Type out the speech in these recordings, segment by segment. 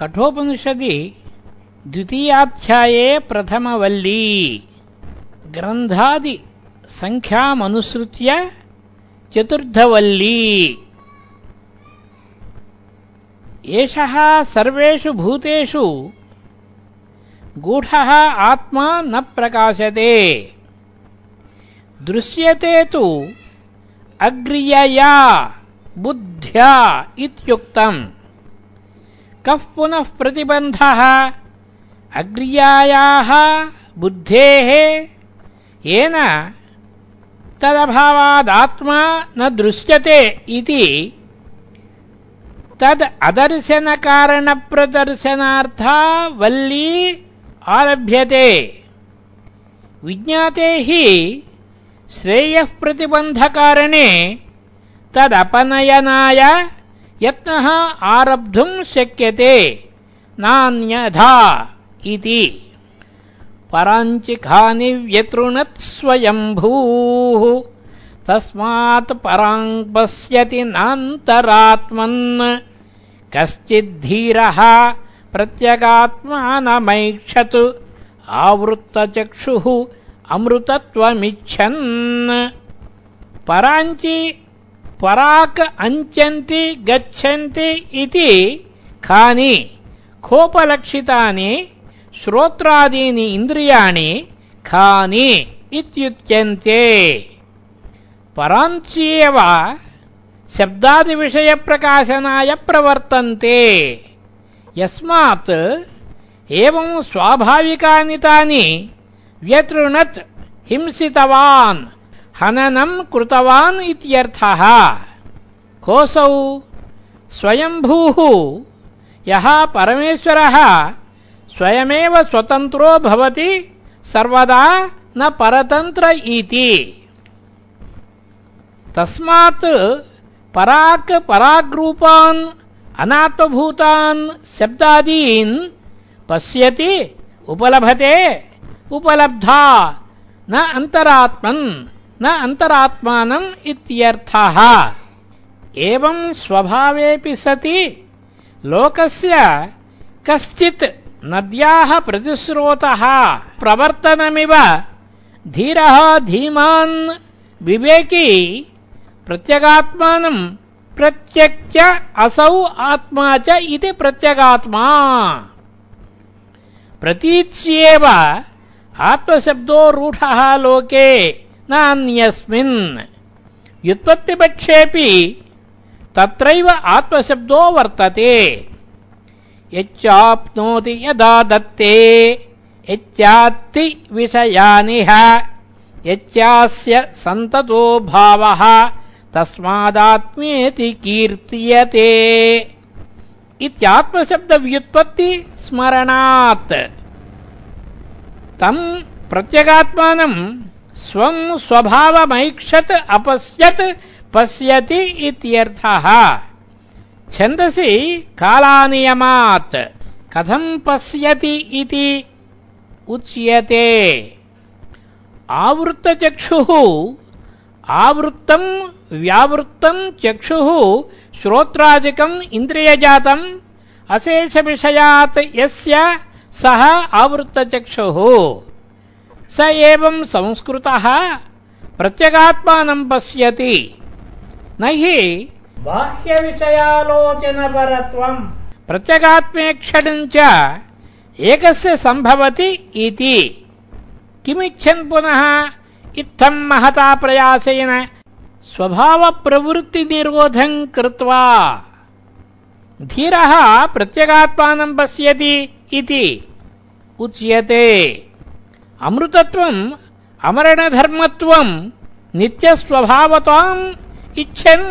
कठोपनिषदि द्वितीयाध्याये प्रथमवल्ली ग्रन्थादिसङ्ख्यामनुसृत्य चतुर्थवल्ली। एषः सर्वेषु भूतेषु गूढः आत्मा न प्रकाशते। दृश्यते तु अग्रियया बुद्ध्या इत्युक्तम् कः पुनः प्रतिबन्धः। अग्रियायाः बुद्धेः येन तदभावादात्मा न दृश्यते इति तद् अदर्शनकारणप्रदर्शनार्था वल्ली आरभ्यते। विज्ञाते हि श्रेयः प्रतिबन्धकारणे तदपनयनाय यत्नः आरब्धुम् शक्यते नान्यथा इति। पराञ्चिखानि व्यतृणत् स्वयम्भूः तस्मात् पराङ् पश्यति नान्तरात्मन्। कश्चिद्धीरः प्रत्यगात्मानमैक्षत् आवृत्तचक्षुः अमृतत्वमिच्छन्। पराञ्चि పరాక్ అంచంతి గచ్చంతి ఇది కాని కోపలక్షితాని శ్రోత్రాదీని ఇంద్రియాణి కాని ఇత్యుచ్యంతే పరాంచీయవ శబ్దాది విషయ ప్రకాశనాయ ప్రవర్తంతే. యస్మాత్ ఏవం స్వాభావికాని తాని వ్యతృణత్ హింసితవాన్. हननं कृतवान् इत्यर्थः। कोऽसौ? स्वयम्भूः यः परमेश्वरः स्वयमेव स्वतन्त्रो भवति, सर्वदा न परतन्त्र इति। तस्मात् पराक् पराग्रूपान्, अनात्मभूतान्, शब्दादीन् पश्यति, उपलभते, उपलब्धा, न अन्तरात्मन्। न अन्तरात्मानम् इत्यर्थः। एवं स्वभावेऽपि सति। लोकस्य कश्चित् नद्याः प्रतिस्रोतः प्रवर्तनमिव धीरः, धीमान् विवेकी प्रत्यगात्मानम् प्रत्यक्ष असौ आत्मा च इति प्रत्यगात्मा। प्रतीच्येव आत्मशब्दो रूढः लोके। नान्यस्मिन् व्युत्पत्तिपक्षेऽपि तत्रैव आत्मशब्दो वर्तते। यच्चाप्नोति यदा दत्ते यच्चात्ति विषयानिह यच्चास्य सन्ततो भावः तस्मादात्मेति कीर्त्यते। इत्यात्मशब्दव्युत्पत्ति स्मरणात्। तम् प्रत्यगात्मानम् स्वम् स्वभावमैक्षत् अपश्यत् पश्यति इत्यर्थः। छन्दसि कालानियमात् कथम् पश्यति इति उच्यते। आवृत्तचक्षुः आवृत्तम् व्यावृत्तम् चक्षुः श्रोत्रादिकम् इन्द्रियजातम् अशेषविषयात् यस्य सः आवृत्तचक्षुः। स एवम् संस्कृतः प्रत्यगात्मानम् पश्यति। न हि बाह्यविषयालोचनपरत्वम्। प्रत्यगात्मेक्षणम् च एकस्य सम्भवति इति। किमिच्छन् पुनः? इत्थम् महता प्रयासेन स्वभावप्रवृत्तिनिरोधम् कृत्वा धीरः प्रत्यगात्मानम् पश्यति इति। उच्यते। అమృతత్వం అమరణధర్మత్వం నిత్యస్వభావతాం ఇచ్చన్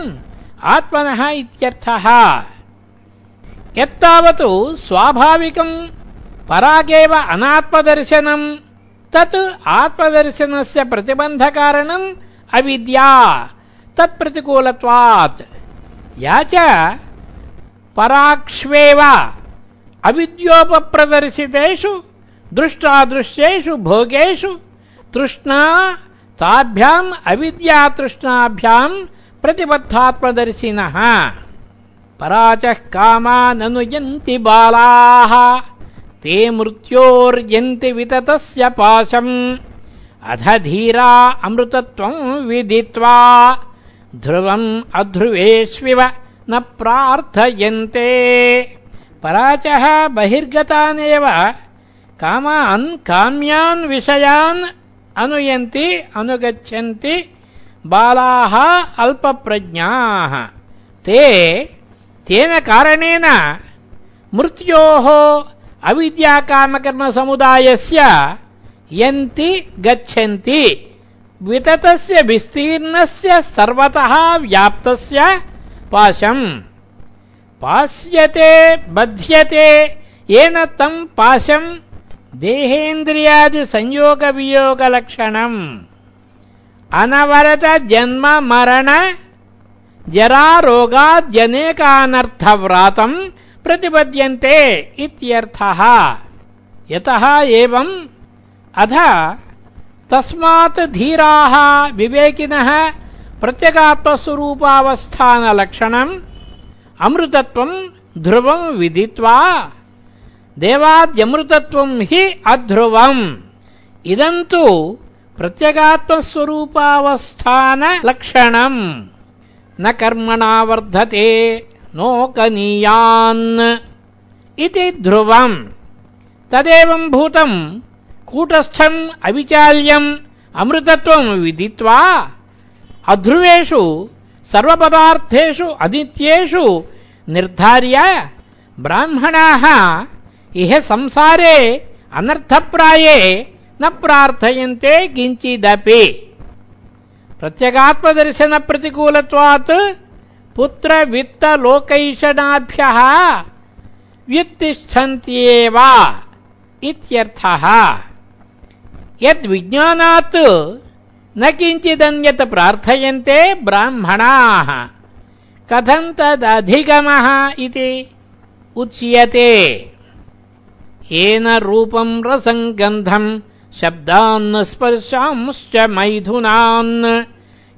ఆత్మన ఇత్యర్థ. ఎత్తావత్ స్వాభావికం పరాగేవ అనాత్మదర్శనం తత్ ఆత్మదర్శన ప్రతిబంధకారణం అవిద్యా తత్ప్రతికూలత్వాత్ యాచ పరాక్ష్వేవ అవిద్యోపప్రదర్శితేషు दृष्टादृश्येषु भोगेषु तृष्णा ताभ्याम् अविद्यातृष्णाभ्याम् प्रतिबद्धात्मदर्शिनः। पराचः कामाननुयन्ति बालाः ते मृत्योर्यन्ति विततस्य पाशम्। अध धीरा अमृतत्वम् विदित्वा ध्रुवम् अध्रुवेष्विव न प्रार्थयन्ते। पराचः बहिर्गतानेव कामान् काम्यान् विषयान् अनुयन्ति, अनुगच्छन्ति बालाः अल्पप्रज्ञाः। ते, तेन कारणेन मृत्योः अविद्याकामकर्मसमुदायस्य यन्ति, गच्छन्ति। विततस्य विस्तीर्णस्य सर्वतः व्याप्तस्य पाशम्। पास्यते बध्यते, येन तम् पाशम् देहेन्द्रियादिसंयोगवियोगलक्षणम् अनवरत जन्म मरण जरारोगाद्यनेकानर्थव्रातम् प्रतिपद्यन्ते इत्यर्थः। यतः एवम् अथ तस्मात् धीराः विवेकिनः प्रत्यगात्मस्वरूपावस्थानलक्षणम्, अमृतत्वम् ध्रुवम् विदित्वा దేవాద్యమృతత్వం హి అధ్రువం. ఇదంతు ప్రత్యగాత్మస్వరూపావస్థాన లక్షణం. న కర్మణా వర్ధతే నోకనీయాన్. ఇది ధ్రువం. తదేవం భూతం కూటస్థం అవిచాల్యం అమృతత్వం విదిత్వా. అధ్రువేషు సర్వపదార్థేషు అనిత్యేషు నిర్ధార్య బ్రాహ్మణా इह संसारे अनर्थप्राये न प्रार्थयन्ते किञ्चिदपि। प्रत्यगात्मदर्शनप्रतिकूलत्वात् पुत्रवित्तलोकैषणाभ्यः व्युत्तिष्ठन्त्येव इत्यर्थः। यद्विज्ञानात् न किञ्चिदन्यत् प्रार्थयन्ते ब्राह्मणाः। कथम् तदधिगमः इति उच्यते। येन रूपम् रसम् गन्धम् शब्दान् स्पर्शांश्च मैथुनान्।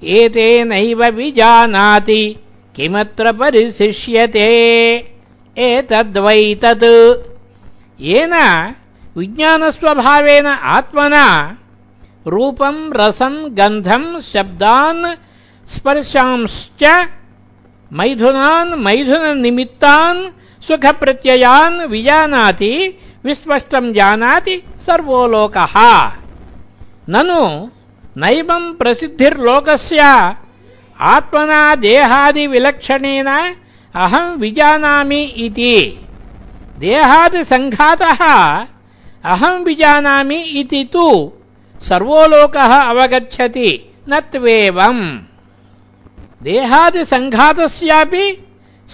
एतेनैव विजानाति, किमत्र परिशिष्यते? एतद्वैतत्। येन विज्ञानस्वभावेन आत्मना रूपम् रसम् गन्धम् शब्दान्, स्पर्शांश्च मैथुनान्, मैथुननिमित्तान्, सुखप्रत्ययान् विजानाति विस्पष्टम् जानाति सर्वो लोकः ननु नैवम् प्रसिद्धिर्लोकस्य आत्मना देहादिविलक्षणेन अहम् विजानामि इति। देहादिसङ्घातः अहम् विजानामि इति तु सर्वो लोकः अवगच्छति न त्वेवम् देहादिसङ्घातस्यापि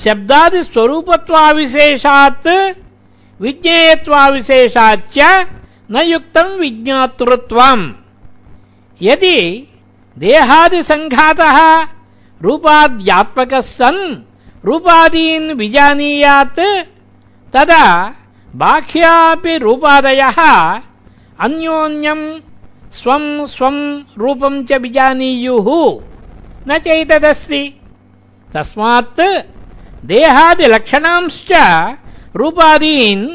शब्दादिस्वरूपत्वाविशेषात् विज्ञेयत्वाविशेषाच्च न युक्तम् विज्ञातृत्वम्। यदि देहादिसङ्घातः रूपाद्यात्मकः सन् रूपादीन् विजानीयात् तदा बाह्यापि रूपादयः अन्योन्यम् स्वम् स्वम् रूपम् च विजानीयुः। न चैतदस्ति। तस्मात् देहादिलक्षणांश्च रूपादीन्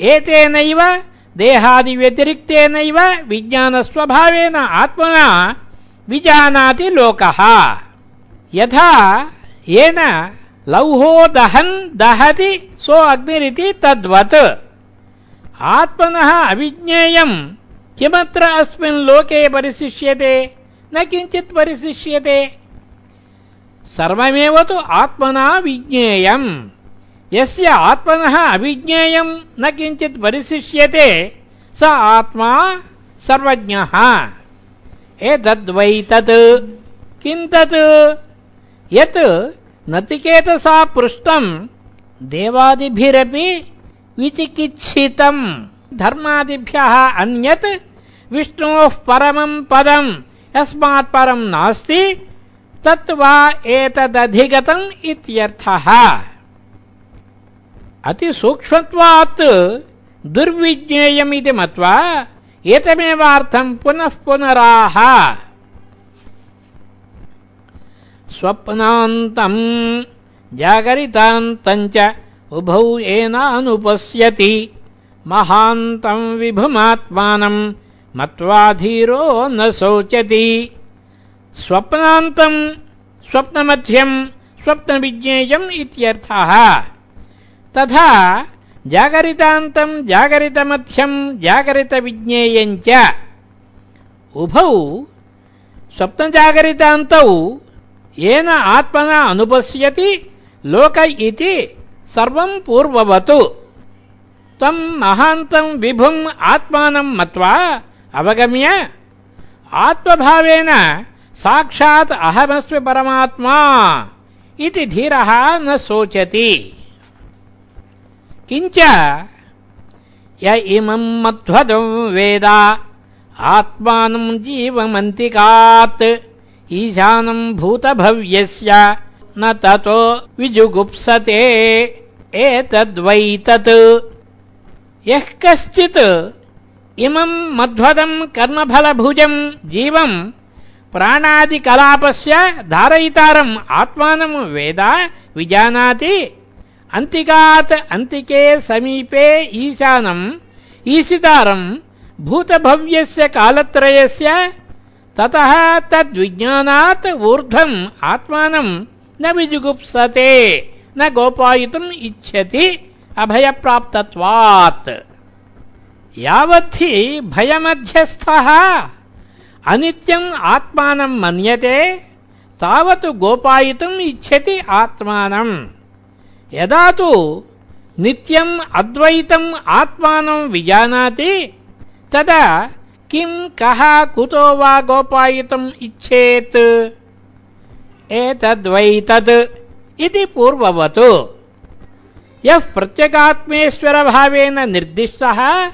एतेनैव देहादिव्यतिरिक्तेनैव विज्ञानस्वभावेन आत्मना विजानाति लोकः। यथा येन लौहो दहन् दहति सो अग्निरिति तद्वत्। आत्मनः अविज्ञेयम् किमत्र अस्मिन् लोके परिशिष्यते? न किञ्चित् परिशिष्यते। सर्वमेव तु आत्मना विज्ञेयम्। यस्य आत्मनः अविज्ञेयम् न किञ्चित् परिशिष्यते स आत्मा सर्वज्ञः। एतद्वै तत् किम् तत् यत् नचिकेतसा पृष्टम् देवादिभिरपि विचिकित्सितम् धर्मादिभ्यः अन्यत् विष्णोः परमम् पदम्। यस्मात् परम् नास्ति तत् वा एतदधिगतम् इत्यर्थः अतिसूक्ष्मत्वात् दुर्विज्ञेयमिति मत्वा एतमेवार्थम् पुनः पुनराह। स्वप्नान्तम् जागरितान्तम् च उभौ येनानुपश्यति महान्तम् विभुमात्मानम् मत्वा धीरो न शोचति। स्वप्नान्तम् स्वप्नमध्यम् स्वप्नविज्ञेयम् इत्यर्थः। तथा जागरितान्तम् जागरितमध्यम् जागरितविज्ञेयम् च उभौ स्वप्नजागरितान्तौ येन आत्मना अनुपश्यति लोक इति सर्वम् पूर्ववत्। तम् महान्तम् विभुम् आत्मानम् मत्वा अवगम्य आत्मभावेन साक्षात् अहमस्मि परमात्मा इति धीरः न शोचति। किञ्च य इमम् मध्वदम् वेद आत्मानम् जीवमन्तिकात् ईशानम् भूतभव्यस्य न ततो विजुगुप्सते एतद्वैतत्। यः कश्चित् इमम् मध्वदम् कर्मफलभुजम् जीवम् प्राणादिकलापस्य धारयितारम् आत्मानम् वेद विजानाति अन्तिकात् अन्तिके समीपे ईशानम् ईशितारम् भूतभव्यस्य कालत्रयस्य, ततः तद्विज्ञानात् ऊर्ध्वम् आत्मानम् न विजुगुप्सते, न गोपायितुम् इच्छति अभयप्राप्तत्वात्। यावद्धि भयमध्यस्थः, अनित्यम् आत्मानम् मन्यते, तावत् गोपायितुम् इच्छति आत्मानम् यदा तु नित्यम् अद्वैतम् आत्मानम् विजानाति तदा किम् कः कुतो वा गोपायितुम् इच्छेत्? एतद्वैतत् इति पूर्ववत्। यः प्रत्यगात्मेश्वरभावेन निर्दिष्टः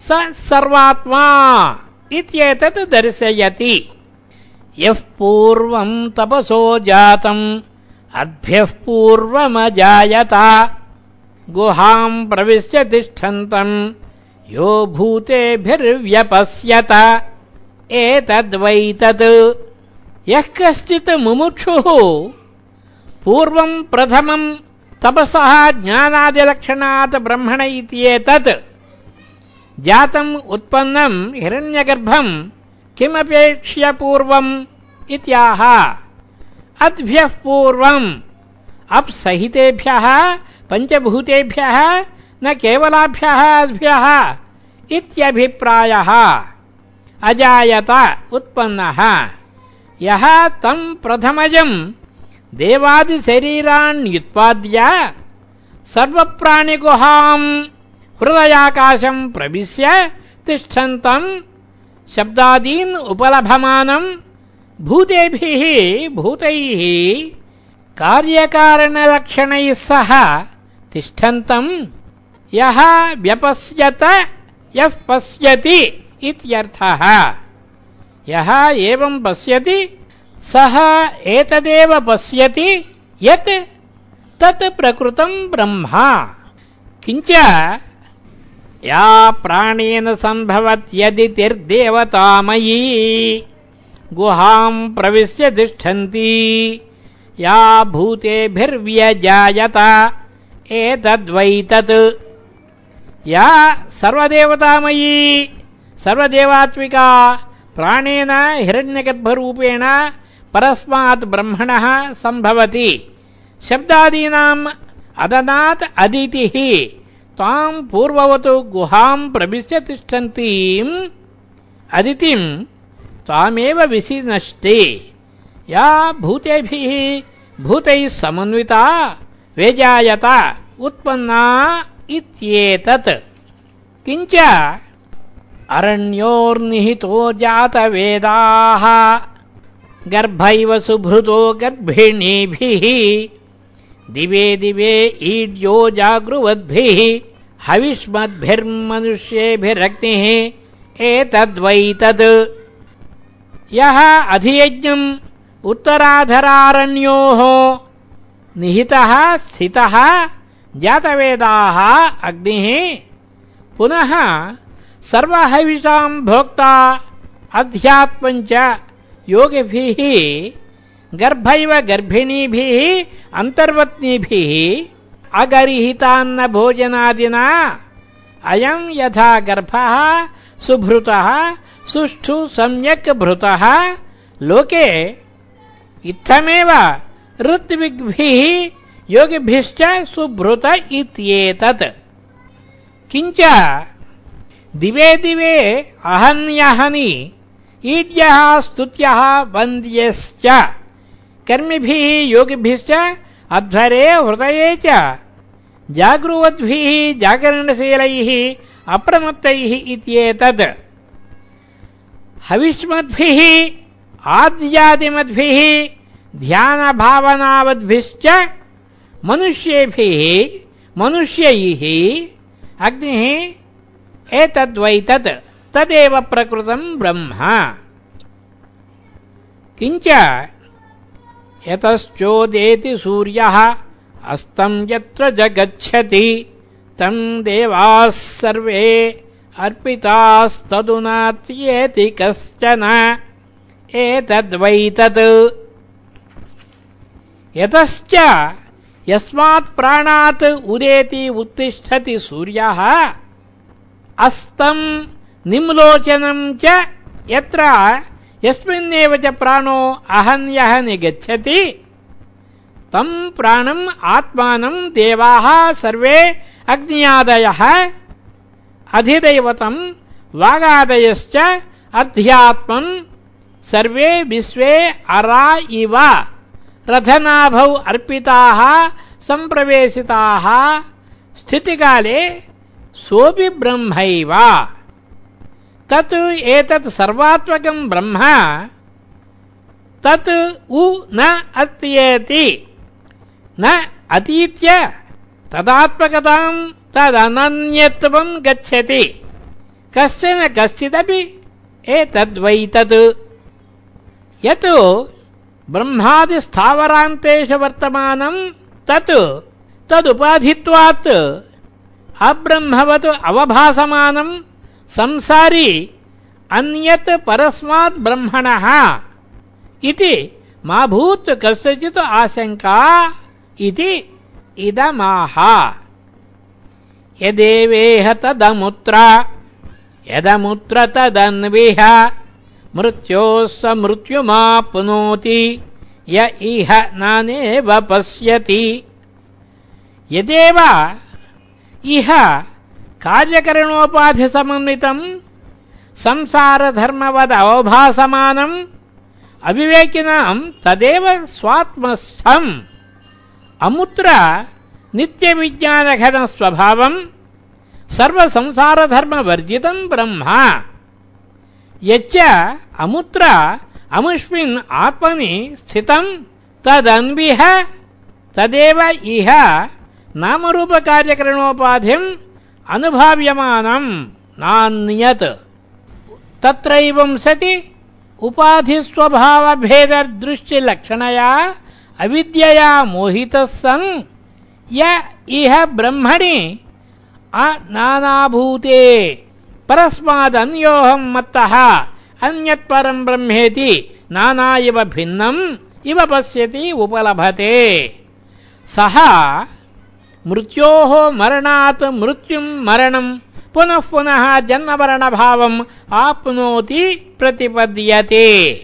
स सर्वात्मा इत्येतत् दर्शयति। यः पूर्वम् तपसो जातम् अद्भ्यः पूर्वमजायत। गुहाम् प्रविश्य तिष्ठन्तम्। यो भूतेभिर्व्यपश्यत। एतद्वैतत्। यः कश्चित् मुमुक्षुः। पूर्वम् प्रथमम् तपसः ज्ञानादिलक्षणात् ब्रह्मण इत्येतत्। जातम् उत्पन्नम् हिरण्यगर्भम् किमपेक्ष्य पूर्वम् इत्याह अद्भ्यः पूर्वम् अप्सहितेभ्यः पञ्चभूतेभ्यः न केवलाभ्यः, अद्भ्यः इत्यभिप्रायः। अजायत उत्पन्नः। यः तम् प्रथमजम् देवादिशरीराण्युत्पाद्य सर्वप्राणिगुहाम् हृदयाकाशम् प्रविश्य तिष्ठन्तम् शब्दादीन् उपलभमानम् भूतेभिः भूतैः कार्यकारणलक्षणैः सह तिष्ठन्तम्। यः व्यपश्यत यः पश्यति इत्यर्थः। यः एवम् पश्यति सः एतदेव पश्यति यत् तत् प्रकृतम् ब्रह्म। किञ्च या प्राणेन सम्भवत्यदि तिर्देवतामयी गुहाम् प्रविश्य तिष्ठन्ति। या भूतेभिर्व्यजायत। एतद्वैतत्। या सर्वदेवतामयी, सर्वदेवात्मिका, प्राणेन हिरण्यगर्भरूपेण परस्मात् ब्रह्मणः सम्भवति। शब्दादीनाम् अदनात् अदितिः। ताम् पूर्ववत् गुहाम् प्रविश्य तिष्ठन्तीम्। अदितिम् तामेव विशिनष्टे या भूतेभिः भूतैः समन्विता वेजायत उत्पन्ना इत्येतत्। किञ्च अरण्योर्निहितो जातवेदाः, गर्भैव सुभृतो गर्भिणीभिः, दिवे दिवे ईड्यो जागृवद्भिः, हविष्मद्भिर्मनुष्येभिरग्निः एतद्वैतत् यः अधियज्ञम् उत्तराधरारण्योः निहितः, स्थितः, जातवेदाः अग्निः, पुनः सर्वहविषाम् भोक्ता अध्यात्मञ्च योगिभिः, गर्भैव गर्भिणीभिः, अन्तर्वत्नीभिः, अगरिहितान्न भोजनादिना अयम् यथा गर्भः, सुभृतः सुष्ठु सम्यक् भृतः लोके इत्थमेव ऋत्विग्भिः योगिभिश्च सुभृत इत्येतत्। किञ्च दिवे दिवे अहन्यहनि, ईड्यः स्तुत्यः वन्द्यश्च। कर्मिभिः योगिभिश्च अध्वरे हृदये च। जागृवद्भिः जागरणशीलैः अप्रमत्तैः इत्येतत्। हविष्मद्भिः, आद्यादिमद्भिः, ध्यानभावनावद्भिश्च मनुष्येभिः, मनुष्यैः, अग्निः एतद्वैतत्, तदेव प्रकृतम् ब्रह्म। किञ्च यतश्चोदेति सूर्यः अस्तम् यत्र जगच्छति तम् देवाः सर्वे अर्पितास्तदुनात्येति कश्चन एतद्वैतत्। यतश्च यस्मात् प्राणात् उदेति उत्तिष्ठति सूर्यः, अस्तम् निम्लोचनम् च यत्र यस्मिन्नेव च प्राणो अहन्यः निगच्छति सर्वे अग्न्यादयः। अधिदैवतम् वागादयश्च अध्यात्मम् सर्वे विश्वे अरा इव। रथनाभौ अर्पिताः, सम्प्रवेशिताः, स्थितिकाले सोऽपि ब्रह्मैव। तत् एतत् सर्वात्मकम् ब्रह्म। तत् उ न अत्येति। न अतीत्य तदात्मकताम् तदनन्यत्वम् गच्छति। कश्चन कश्चिदपि एतद्वैतत्। यत् ब्रह्मादिस्थावरान्तेषु वर्तमानम् तत् तदुपाधित्वात्। अब्रह्मवत् अवभासमानम् संसारी अन्यत् परस्मात् ब्रह्मणः। इति मा भूत् कस्यचित् आशङ्का इति इदमाह यदेवेह तदमुत्र यदमुत्र तदन्विह मृत्योः स मृत्युमाप्नोति, य इह नानेव पश्यति। यदेव इह कार्यकरणोपाधिसमन्वितम् संसारधर्मवदवभासमानम् अविवेकिनाम् तदेव स्वात्मस्थम्। अमुत्र नित्यविज्ञानघनस्वभावम् सर्वसंसारधर्मवर्जितम् ब्रह्म। यच्च अमुत्र अमुष्मिन् आत्मनि स्थितम् तदन्विह तदेव इह नामरूपकार्यकरणोपाधिम् अनुभाव्यमानम् नान्यत्। तत्रैवम् सति उपाधिस्वभावभेददृष्टिलक्षणया अविद्यया मोहितः सन्। य इह ब्रह्मणि। नानाभूते। परस्मादन्योऽहम् मत्तः। अन्यत्परम् ब्रह्मेति। नाना इव भिन्नम् इव पश्यति उपलभते। सः मृत्योः मरणात् मृत्युम् मरणम् पुनः पुनः जन्ममरणभावम् आप्नोति प्रतिपद्यते।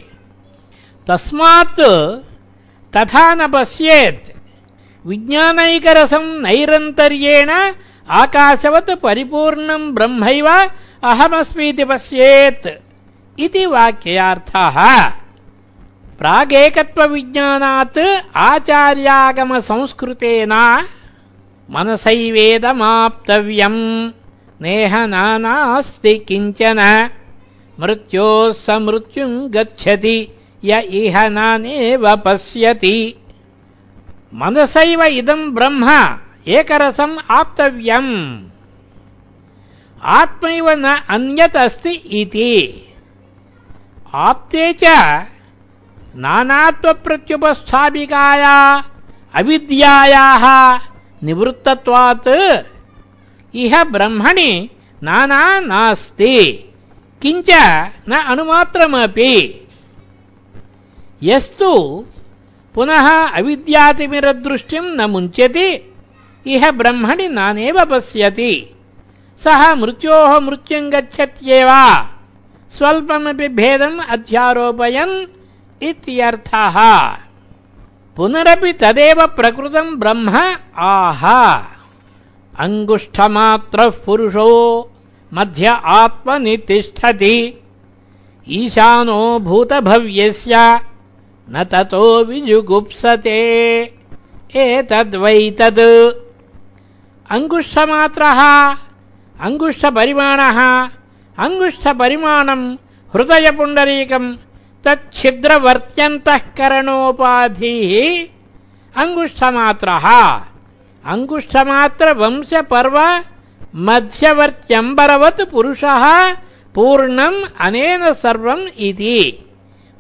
तस्मात् तथा न पश्येत्। विज्ञानैकरसम् नैरन्तर्येण आकाशवत् परिपूर्णम् ब्रह्मैव अहमस्मीति पश्येत् इति वाक्यार्थः प्रागेकत्वविज्ञानात् आचार्यागमसंस्कृतेन मनसैवेदमाप्तव्यम् नेह नानास्ति किंचन मृत्योः स मृत्युम् गच्छति य इह नानेव पश्यति मनसैव इदम् ब्रह्म एकरसम् आप्तव्यम् आत्मैव न अन्यत् अस्ति इति आप्ते च नानात्वप्रत्युपस्थापिकाया अविद्यायाः निवृत्तत्वात् इह ब्रह्मणि नाना नास्ति किञ्च न अनुमात्रमपि यस्तु पुनः अविद्यातिमिरदृष्टिम् न मुञ्च्यति इह ब्रह्मणि नानेव पश्यति। सः मृत्योः मृत्युम् गच्छत्येव। स्वल्पमपि भेदम् अध्यारोपयन् इत्यर्थः। पुनरपि तदेव प्रकृतम् ब्रह्म आह। अङ्गुष्ठमात्रः पुरुषो मध्य आत्मनि तिष्ठति ईशानो भूतभव्यस्य न ततो विजुगुप्सते। एतद्वैतद्। अङ्गुष्ठमात्रः अङ्गुष्ठपरिमाणः अङ्गुष्ठपरिमाणम् हृदयपुण्डरीकम् तच्छिद्रवर्त्यन्तःकरणोपाधिः अङ्गुष्ठमात्रः अङ्गुष्ठमात्रवंशपर्व मध्यवर्त्यम्बरवत् पुरुषः पूर्णम् अनेन सर्वम् इति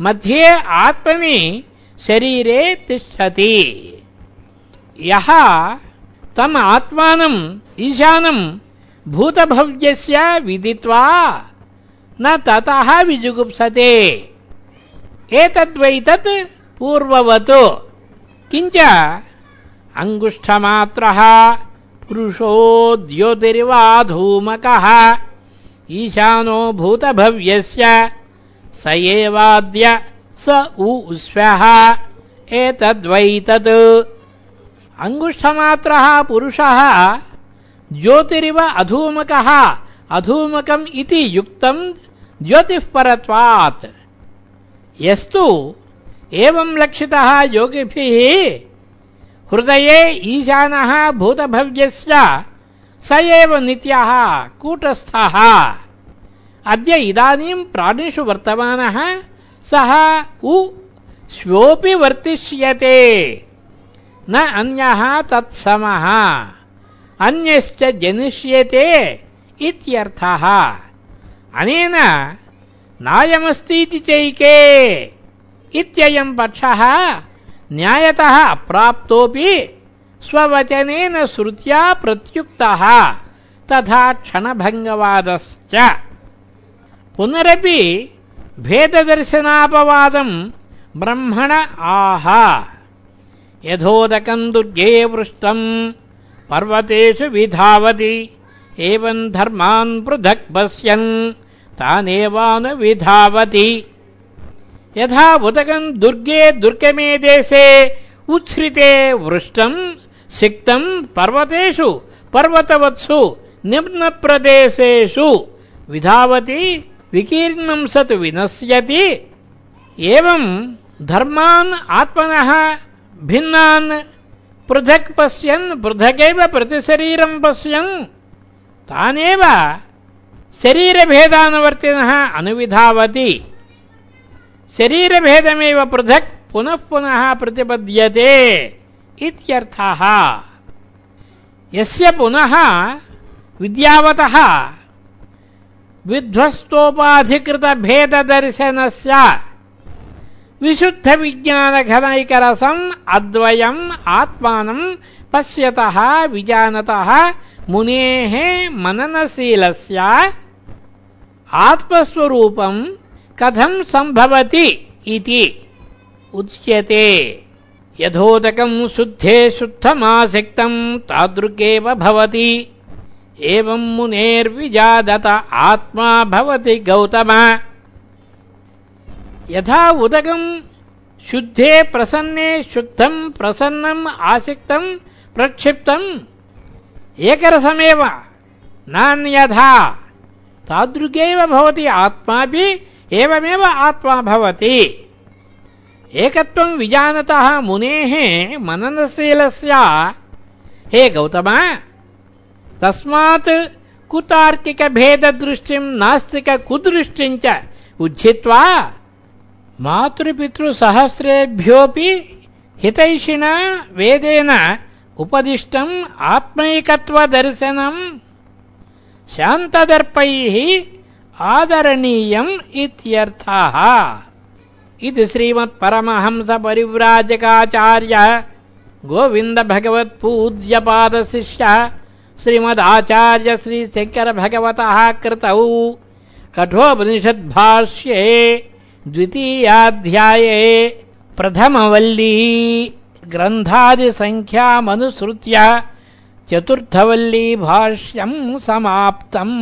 मध्ये आत्मनि शरीरे तिष्ठति। यः तम् आत्मानम् ईशानम् भूतभव्यस्य विदित्वा न ततः विजुगुप्सते। एतद्वैतत् पूर्ववत्। किञ्च अङ्गुष्ठमात्रः पुरुषो द्योतिरिवाधूमकः ईशानो भूतभव्यस्य स एवाद्य स उस्व्यः एतद्वैतत्। अङ्गुष्ठमात्रः पुरुषः। ज्योतिरिव अधूमकः। अधूमकम् इति युक्तम् ज्योतिःपरत्वात्। यस्तु। एवं लक्षितः योगिभिः हृदये ईशानः भूतभव्यस्य स एव नित्यः, कूटस्थः। अद्य इदानीम् प्राणिषु वर्तमानः सः उ श्वोऽपि वर्तिष्यते। न अन्यः तत्समः। अन्यश्च जनिष्यते इत्यर्थः। अनेन नायमस्तीति चैके। इत्ययम् पक्षः न्यायतः अप्राप्तोऽपि स्ववचनेन श्रुत्या प्रत्युक्तः। तथा क्षणभङ्गवादश्च। पुनरपि भेददर्शनापवादम् ब्रह्मण आह। यथोदकम् दुर्गे पृष्टम् पर्वतेषु विधावति एवम् धर्मान् पृथक् पश्यन्, तानेवानुविधावति। यथा उदकम् दुर्गे दुर्गमे देशे उच्छ्रिते वृष्टम् सिक्तम् पर्वतेषु, पर्वतवत्सु, निम्नप्रदेशेषु विधावति। विकीर्णम् सत् विनश्यति। एवम् धर्मान् आत्मनः भिन्नान् पृथक् पश्यन्, पृथगेव प्रतिशरीरम् पश्यन्। तानेव शरीरभेदानुवर्तिनः अनुविधावति। शरीरभेदमेव पृथक् पुनः पुनः प्रतिपद्यते इत्यर्थः। यस्य पुनः विद्यावतः विध्वस्तोपाधिकृतभेददर्शनस्य। विशुद्धविज्ञानघनैकरसम् अद्वयम् आत्मानम् पश्यतः विजानतः मुनेः मननशीलस्य। आत्मस्वरूपम् कथम् सम्भवति इति उच्यते। यथोदकम् शुद्धे शुद्धमासिक्तम् तादृगेव भवति। एवम् मुनेर्विजादत आत्मा भवति गौतम। यथा उदकम् शुद्धे प्रसन्ने शुद्धम् प्रसन्नम् आसिक्तम् प्रक्षिप्तम् एकरसमेव नान्यथा तादृगेव भवति आत्मापि एवमेव आत्मा भवति। एकत्वम् विजानतः मुनेः मननशीलस्य। हे गौतम तस्मात् कुतार्किकभेददृष्टिम् नास्तिककुदृष्टिम् च उज्झित्वा मातृपितृसहस्रेभ्योऽपि हितैषिणा वेदेन उपदिष्टम् आत्मैकत्वदर्शनम् शान्तदर्पैः आदरणीयम् इत्यर्थः। इति श्रीमत्परमहंसपरिव्राजकाचार्यः गोविन्दभगवत्पूज्यपादशिष्यः श्रीमदाचार्य श्रीशङ्करभगवतः कृतौ कठोपनिषद्भाष्ये द्वितीयाध्याये प्रथमवल्ली चतुर्थवल्ली भाष्यम् समाप्तम्।